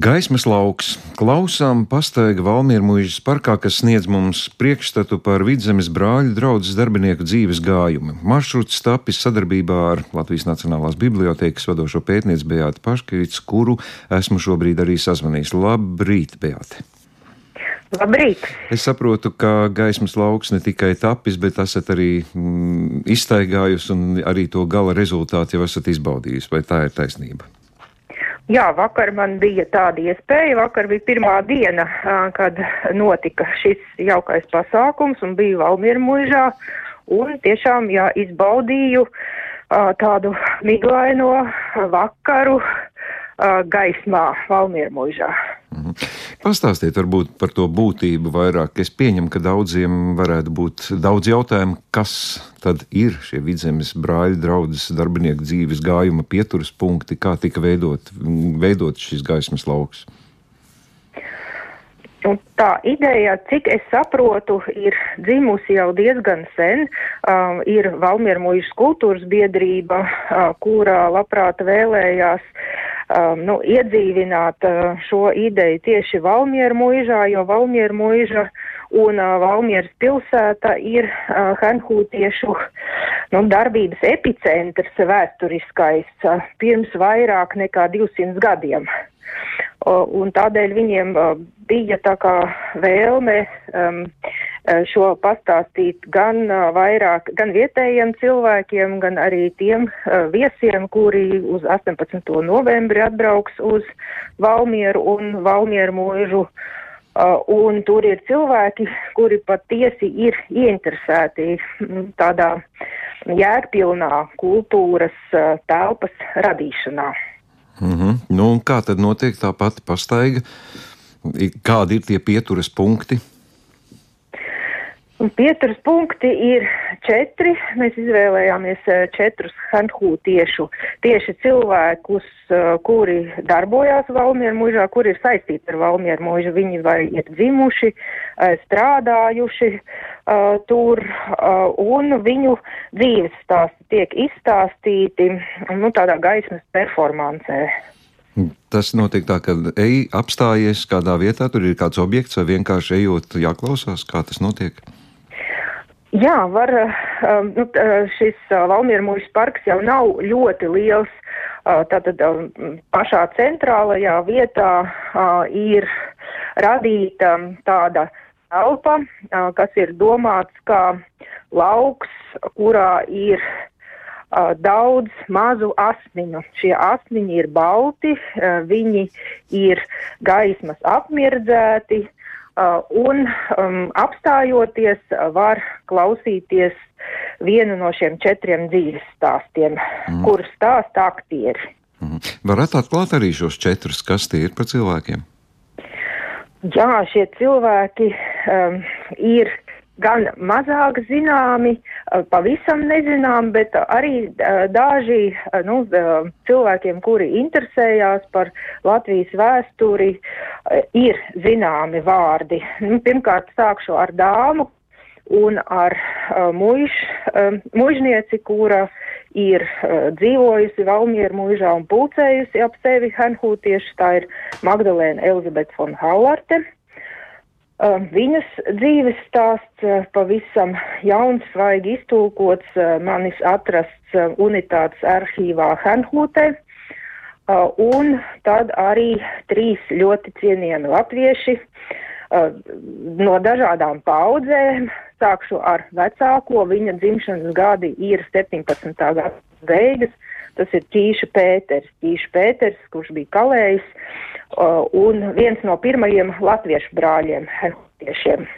Gaismas lauks klausām pastaiga Valmiera mūžas parkā, kas sniedz mums priekšstatu par vidzemes brāļu draudzes darbinieku dzīves gājumu. Maršruts tapis sadarbībā ar Latvijas Nacionālās bibliotēkas vadošo pētnieci Beāti Paškevits, kuru esmu šobrīd arī sazvanījis. Labrīt, Beāti! Labrīt! Es saprotu, ka gaismas lauks ne tikai tapis, bet esat arī mm, iztaigājusi un arī to gala rezultātu jau esat izbaudījusi. Vai tā ir taisnība? Jā, vakar man bija tāda iespēja. Vakar bija pirmā diena, kad notika šis jaukais pasākums un bija Valmiera mužā. Un tiešām, jā, izbaudīju tādu miglaino vakaru gaismā Valmiera mužā. Mhm. Pastāstiet varbūt par to būtību vairāk. Es pieņemu, ka daudziem varētu būt daudz jautājumu, kas tad ir šie vidzemes brāļu draudzes darbinieku dzīves gājuma pieturas punkti, kā tika veidot, veidot šis gaismas lauks. Un tā ideja, cik es saprotu, ir dzimusi jau diezgan sen. Um, ir Valmiera mūža kultūras biedrība, uh, kura labprāt vēlējās um, nu, iedzīvināt uh, šo ideju tieši Valmiera mūžā, jo Valmiera mūža un uh, Valmieras pilsēta ir uh, Hanhūtiešu nu, darbības epicentrs vēsturiskais uh, pirms vairāk nekā 200 gadiem. Uh, un tādēļ viņiem uh, bija tā kā vēlme um, uh, šo pastāstīt gan vairāk, gan vietējiem cilvēkiem, gan arī tiem viesiem, kuri uz 18. novembri atbrauks uz Valmieru un Valmieru mūžu. Un tur ir cilvēki, kuri patiesi ir ieinteresēti tādā jēgpilnā kultūras telpas radīšanā. Mm -hmm. nu, kā tad notiek tā pati pastaiga? Kādi ir tie pieturas punkti? Pieturas punkti ir četri. Mēs izvēlējāmies eh, četrus hanhū tiešu, tieši cilvēkus, eh, kuri darbojās Valmieru mūžā, kuri ir saistīti ar Valmieru mūžu. Viņi vai ir dzimuši, eh, strādājuši tur, un viņu dzīves stāsti tiek izstāstīti nu, tādā gaismas performancē. Tas notiek tā, ka ej apstājies kādā vietā, tur ir kāds objekts, vai vienkārši ejot jāklausās, kā tas notiek. Jā, var, um, nu, šis uh, Valmiera mūžas parks jau nav ļoti liels. Uh, tātad um, pašā centrālajā vietā uh, ir radīta tāda telpa, kas ir domāts kā lauks, kurā ir daudz mazu asniņu. Šie asniņi ir balti, viņi ir gaismas apmirdzēti, Uh, un um, apstājoties var klausīties vienu no šiem četriem dzīves stāstiem, mm. kurus stāsta aktieri. Mm. Varat atklāt arī šos četrus, kas tie ir par cilvēkiem? Jā, šie cilvēki um, ir gan mazāk zināmi, pavisam nezinām, bet arī daži nu, cilvēkiem, kuri interesējās par Latvijas vēsturi, ir zināmi vārdi. Nu, pirmkārt, sākšu ar dāmu un ar muž, mužnieci, kura ir dzīvojusi Valmieru mūžā un pulcējusi ap sevi Henhūtieši, tā ir Magdalēna Elizabete von Hallarte. Uh, viņas dzīves stāsts uh, pavisam jauns, svaigi iztulkots, uh, manis atrasts unitātes arhīvā Henhūtē. Un tad arī trīs ļoti cienījami latvieši no dažādām paudzēm. Sākšu ar vecāko, viņa dzimšanas gadi ir 17. gada beigas. Tas ir Ķīša Pēters. Ķīša Pēters, kurš bija kalējis Uh, un viens no pirmajiem latviešu brāļiem, herhotiešiem.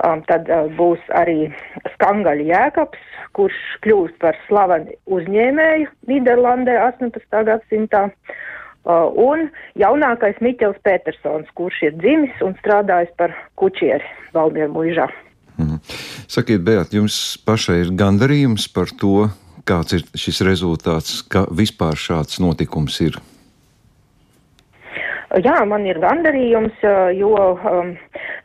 Um, tad uh, būs arī Skangaļa Jēkabs, kurš kļūst par slavenu uzņēmēju Nīderlandē 18. gadsimtā. Uh, un jaunākais Miķels Petersons, kurš ir dzimis un strādājis par kučieri Valmieru muižā. Mm. Sakiet, Beat, jums pašai ir gandarījums par to, kāds ir šis rezultāts, ka vispār šāds notikums ir? Jā, man ir gandarījums, jo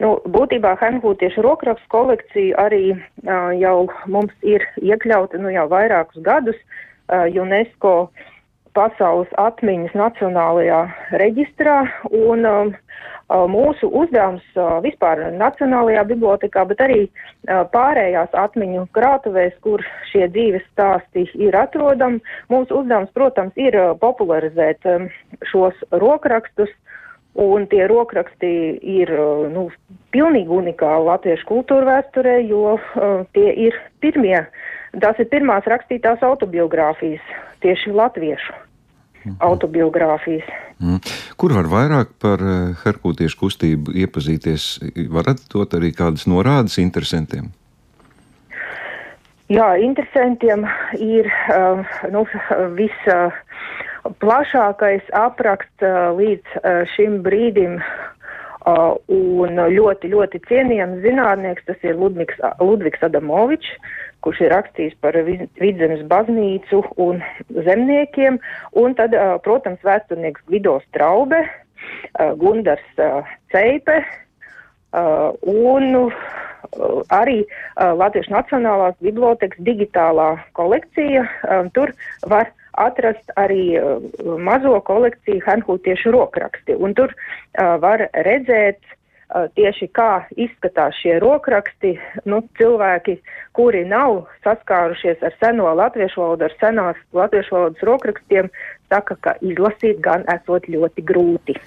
nu, būtībā Henhūtiešu rokrakstu kolekcija arī uh, jau mums ir iekļauta nu, jau vairākus gadus uh, UNESCO pasaules atmiņas nacionālajā reģistrā, un um, mūsu uzdevums vispār Nacionālajā bibliotekā, bet arī pārējās atmiņu krātuvēs, kur šie dzīves stāsti ir atrodami. Mūsu uzdevums, protams, ir popularizēt šos rokrakstus, un tie rokraksti ir nu, pilnīgi unikāli latviešu kultūra vēsturē, jo tie ir pirmie, tās ir pirmās rakstītās autobiogrāfijas tieši latviešu. Autobiogrāfijas. Mm. Kur var vairāk par eh, herkūtiešu kustību iepazīties? Varat dot arī kādas norādes interesantiem? Jā, interesantiem ir uh, nu, visplašākais uh, apraksts uh, līdz šim brīdim un ļoti, ļoti cienījams zinātnieks, tas ir Ludvigs, Ludvigs Adamovičs, kurš ir rakstījis par vidzemes baznīcu un zemniekiem, un tad, protams, vēsturnieks Gvido Straube, Gundars Ceipe un arī Latviešu Nacionālās bibliotekas digitālā kolekcija. Tur var atrast arī mazo kolekciju Hanhūtiešu rokraksti, un tur var redzēt tieši kā izskatās šie rokraksti, nu, cilvēki, kuri nav saskārušies ar seno latviešu valodu, ar senās latviešu valodas rokrakstiem, saka, ka izlasīt gan esot ļoti grūti.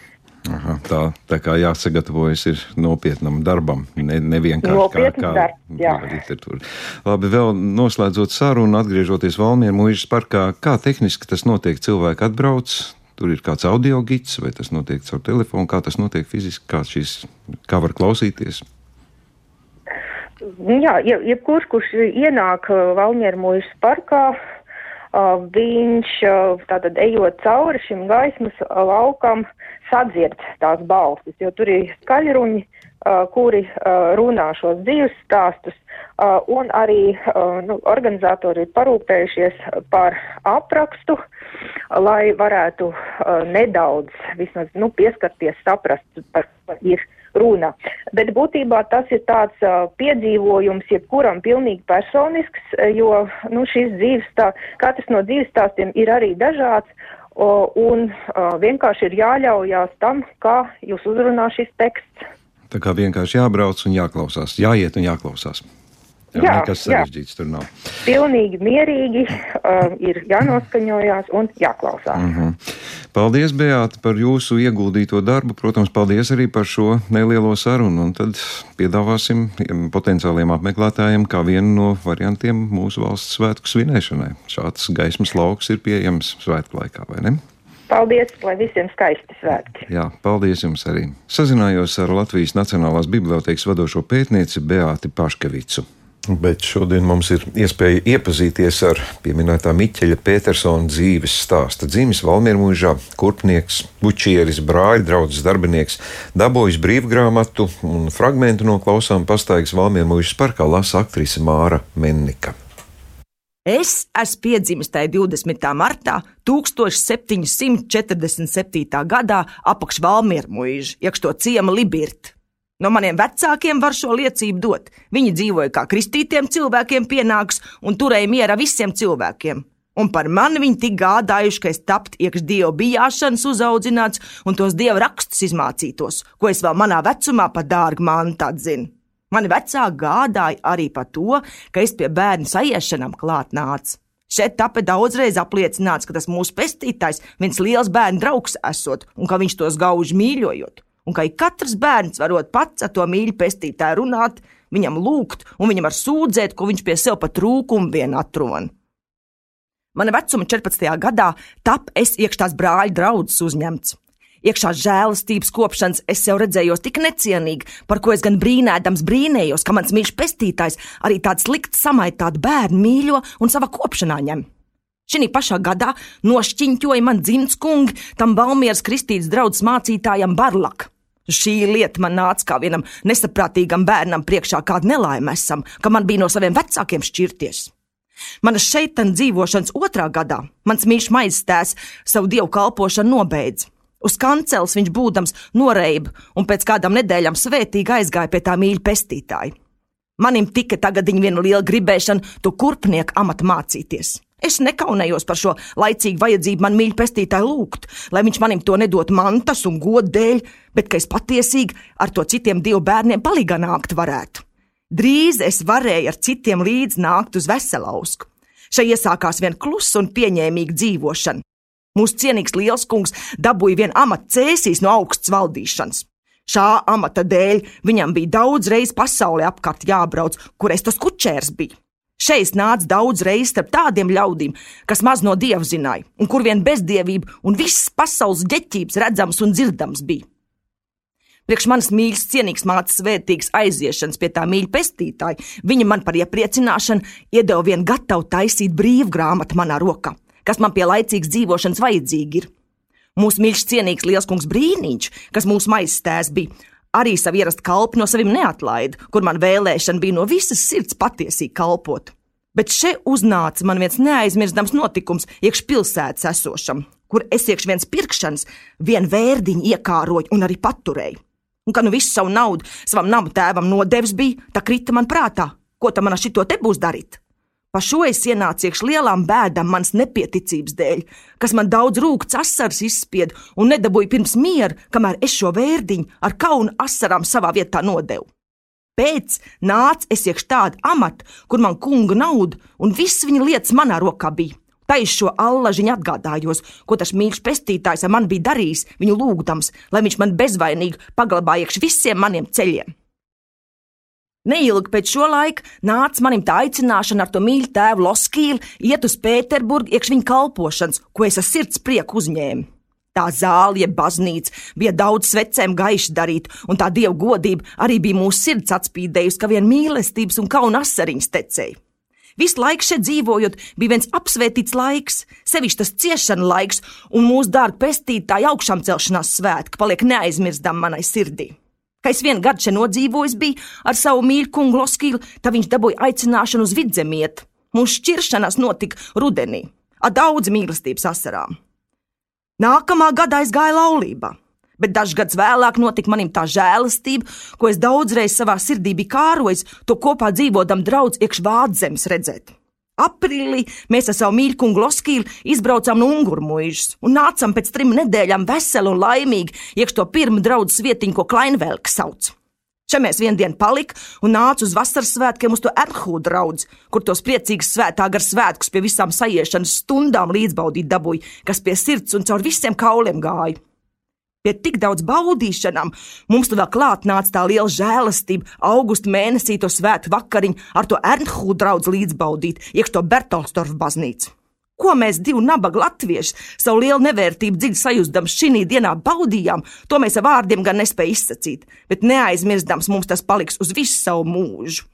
Aha, tā, tā kā jāsagatavojas ir nopietnam darbam, ne, nevienkārši kā, kā literatūra. Labi, vēl noslēdzot sarunu, atgriežoties Valmieru mūžas parkā, kā tehniski tas notiek? Cilvēki atbrauc, Tur ir kāds audio gids, vai tas notiek caur telefonu, kā tas notiek fiziski, kā, šis, kā var klausīties. Jā, jebkurš, kurš ienāk uh, Valmieru mūžas parkā, viņš tātad ejot cauri šim gaismas laukam sadzird tās balsis, jo tur ir skaļruņi, kuri runā šos dzīves stāstus, un arī nu, organizatori ir parūpējušies par aprakstu, lai varētu nedaudz vismaz nu, pieskarties, saprast, par ko ir runa. Bet būtībā tas ir tāds piedzīvojums, jebkuram pilnīgi personisks, jo nu, šis dzīves tā, katrs no dzīves stāstiem ir arī dažāds, un vienkārši ir jāļaujās tam, kā jūs uzrunā šis teksts. Tā kā vienkārši jābrauc un jāklausās, jāiet un jāklausās. Jā, jā nekas sarežģīts jā. tur nav. Pilnīgi mierīgi uh, ir jānoskaņojās un jāklausās. Mm -hmm. Paldies, Beāta, par jūsu ieguldīto darbu. Protams, paldies arī par šo nelielo sarunu. Un tad piedāvāsim potenciāliem apmeklētājiem kā vienu no variantiem mūsu valsts svētku svinēšanai. Šāds gaismas lauks ir pieejams svētku laikā, vai ne? Paldies, lai visiem skaisti svētki. Jā, paldies jums arī. Sazinājos ar Latvijas Nacionālās bibliotēkas vadošo pētnieci Beāti Paškevicu. Bet šodien mums ir iespēja iepazīties ar pieminētā Miķeļa Petersona dzīves stāstu. Dzīves Valmiermužā, kurpnieks, bučieris, brāļa draugs, darbinieks, dabūjis brīvgrāmatu un fragmentu no klausām pastaigas Valmiermužas parkā lasa aktrise Māra Mennika. Es esmu piedzimis tajā 20. martā 1747. gadā apakšvalmiermuīži, iekšto ciema Libirt. No maniem vecākiem var šo liecību dot. Viņi dzīvoja kā kristītiem cilvēkiem pienāks un turēja miera visiem cilvēkiem. Un par mani viņi tik gādājuši, ka es tapt iekš dievu bijāšanas uzaudzināts un tos dievu rakstus izmācītos, ko es vēl manā vecumā pa dārgu mantu atzinu. Mani vecāki gādāja arī par to, ka es pie bērnu sajiešanām klāt nācu. Šeit tāpēc daudzreiz apliecināts, ka tas mūsu pestītājs viens liels bērnu draugs esot un ka viņš tos gauži mīļojot, un ka katrs bērns varot pats ar to mīļu pestītāju runāt, viņam lūgt un viņam var sūdzēt, ko viņš pie sev pat trūkumu vien atrod. Mana vecuma 14. gadā tap es iekš tās brāļa draudzes uzņemts. Iekšā žēlastības kopšanas es jau redzējos tik necienīgi, par ko es gan brīnēdams brīnējos, ka mans mīļš pestītājs arī tāds slikts samaitāts bērnu mīļo un savā kopšanā ņem. Šī pašā gadā nošķiņķoja man dzimts kungi tam Valmieras kristītas draugs mācītājam Barlak. Šī lieta man nāca kā vienam nesaprātīgam bērnam priekšā kāda nelaime esam, ka man bija no saviem vecākiem šķirties. Mana šeit dzīvošanas otrā gadā mans mīļš maizes tēvs savu dievu kalpošanu nobeidz, Uz kancels viņš būdams noreiba un pēc kādām nedēļām svētīgi aizgāja pie tā mīļa pestītāja. Manim tika tagad viņa viena liela gribēšana to kurpnieku amatu mācīties. Es nekaunējos par šo laicīgu vajadzību man mīļu pestītāju lūgt, lai viņš manim to nedot mantas un godu dēļ, bet ka es patiesīgi ar to citiem divu bērniem palīgā nākt varētu. Drīz es varēju ar citiem līdz nākt uz veselausku. Šai iesākās vien klusa un pieņēmīga dzīvošana. Mūsu cienīgs liels kungs dabūja vienu amatu cēsīs no augsts valdīšanas. Šā amata dēļ viņam bija daudz reiz pasaulē apkārt jābrauc, kur es tas kučērs biju. Šeit nāca daudz reizes starp tādiem ļaudīm, kas maz no dieva zināja, un kur vien bezdievība un visas pasaules ģeķības redzams un dzirdams bija. Priekš manas mīļas, cienīgas mātes svētīgas aiziešanas pie tā mīļa pestītāja, viņa man par iepriecināšanu iedeva vienu gatavu taisīt brīvgrāmatu manā rokā, kas man pie laicīgas dzīvošanas vajadzīgi ir. Mūsu mīļš, cienīgs lielskungs Brīniņš, kas mūsu maizstēs bija, arī savu ierastu kalpu no saviem neatlaida, kur man vēlēšana bija no visas sirds patiesīgi kalpot. Bet šeit uznāca man viens neaizmirstams notikums iekš pilsētas esošam, kur es iekš viens pirkšanas, vien vērdiņu iekāroju un arī paturēju. Un, kad nu visu savu naudu savam nama tēvam nodevis bija, tā krita man prātā, ko tam man ar šito te būs darīt. Pa šo es ienācu iekš lielām bēdām manas nepieticības dēļ, kas man daudz rūkts asaras izspied un nedabūja pirms miera, kamēr es šo vērdiņu ar kaunu asarām savā vietā nodevu. Pēc nāca es iekš tādu amatu, kur man kunga nauda un viss viņa lietas manā rokā bija. Taisa šo allažiņu atgādājos, ko tas mīļš pestītājs ar mani bija darījis, viņu lūgdams, lai viņš man bezvainīgi paglabāja iekš visiem maniem ceļiem. Neilgi pēc šo laika nāca manim tā aicināšana ar to mīļu tēvu Loskīlu iet uz Pēterburgu iekš viņa kalpošanas, ko es ar sirds prieku uzņēmu. Tā zāle, jeb baznīca, bija daudz svecēm gaiši darīta, un tā dievu godība arī bija mūsu sirds atspīdējusi, ka vien mīlestības un kauna asariņas tecēja. Visu laiku šeit dzīvojot, bija viens apsvētīts laiks, sevišķi tas ciešana laiks, un mūsu dārga pestītāja augšām celšanās svētki paliek neaizmirstami manai sirdī. Kad es vienu gadu šeit nodzīvojis biju ar savu mīļu kungu Loskīlu, tad viņš dabūja aicināšanu uz vidzemiet. Mūsu šķiršanās notika rudenī, ar daudz mīlestības asarām. Nākamā gada aizgāja laulībā, bet dažs gadus vēlāk notika manim tā žēlastība, ko es daudzreiz savā sirdī biju kārojis, to kopā dzīvodam draudz iekš vādzemes redzēt. Aprīlī mēs ar savu mīļu kungu Loskīlu izbraucām no Ungurmuīžas un nācām pēc trim nedēļām veseli un laimīgi iekš to pirmo draugu vietiņu, ko Klainvelka sauc. Čia mēs vienu dienu palika un nāca uz vasaras svētkiem uz to Ernhūdu draugu, kur tos priecīgus svētā gar svētkus pie visām sajiešanas stundām līdzbaudīt dabūja, kas pie sirds un caur visiem kauliem gāja. Pie tik daudz baudīšanām mums vēl klāt nāca tā liela žēlastība, augusta mēnesī to svētu vakariņu ar to Ernhūdu draugu līdzbaudīt, iekš to Bertolstorfu baznīcu. Ko mēs divi nabaga latvieši savu lielu nevērtību dziļi sajūstams šī dienā baudījām, to mēs ar vārdiem gan nespēj izsacīt, bet neaizmirstams mums tas paliks uz visu savu mūžu.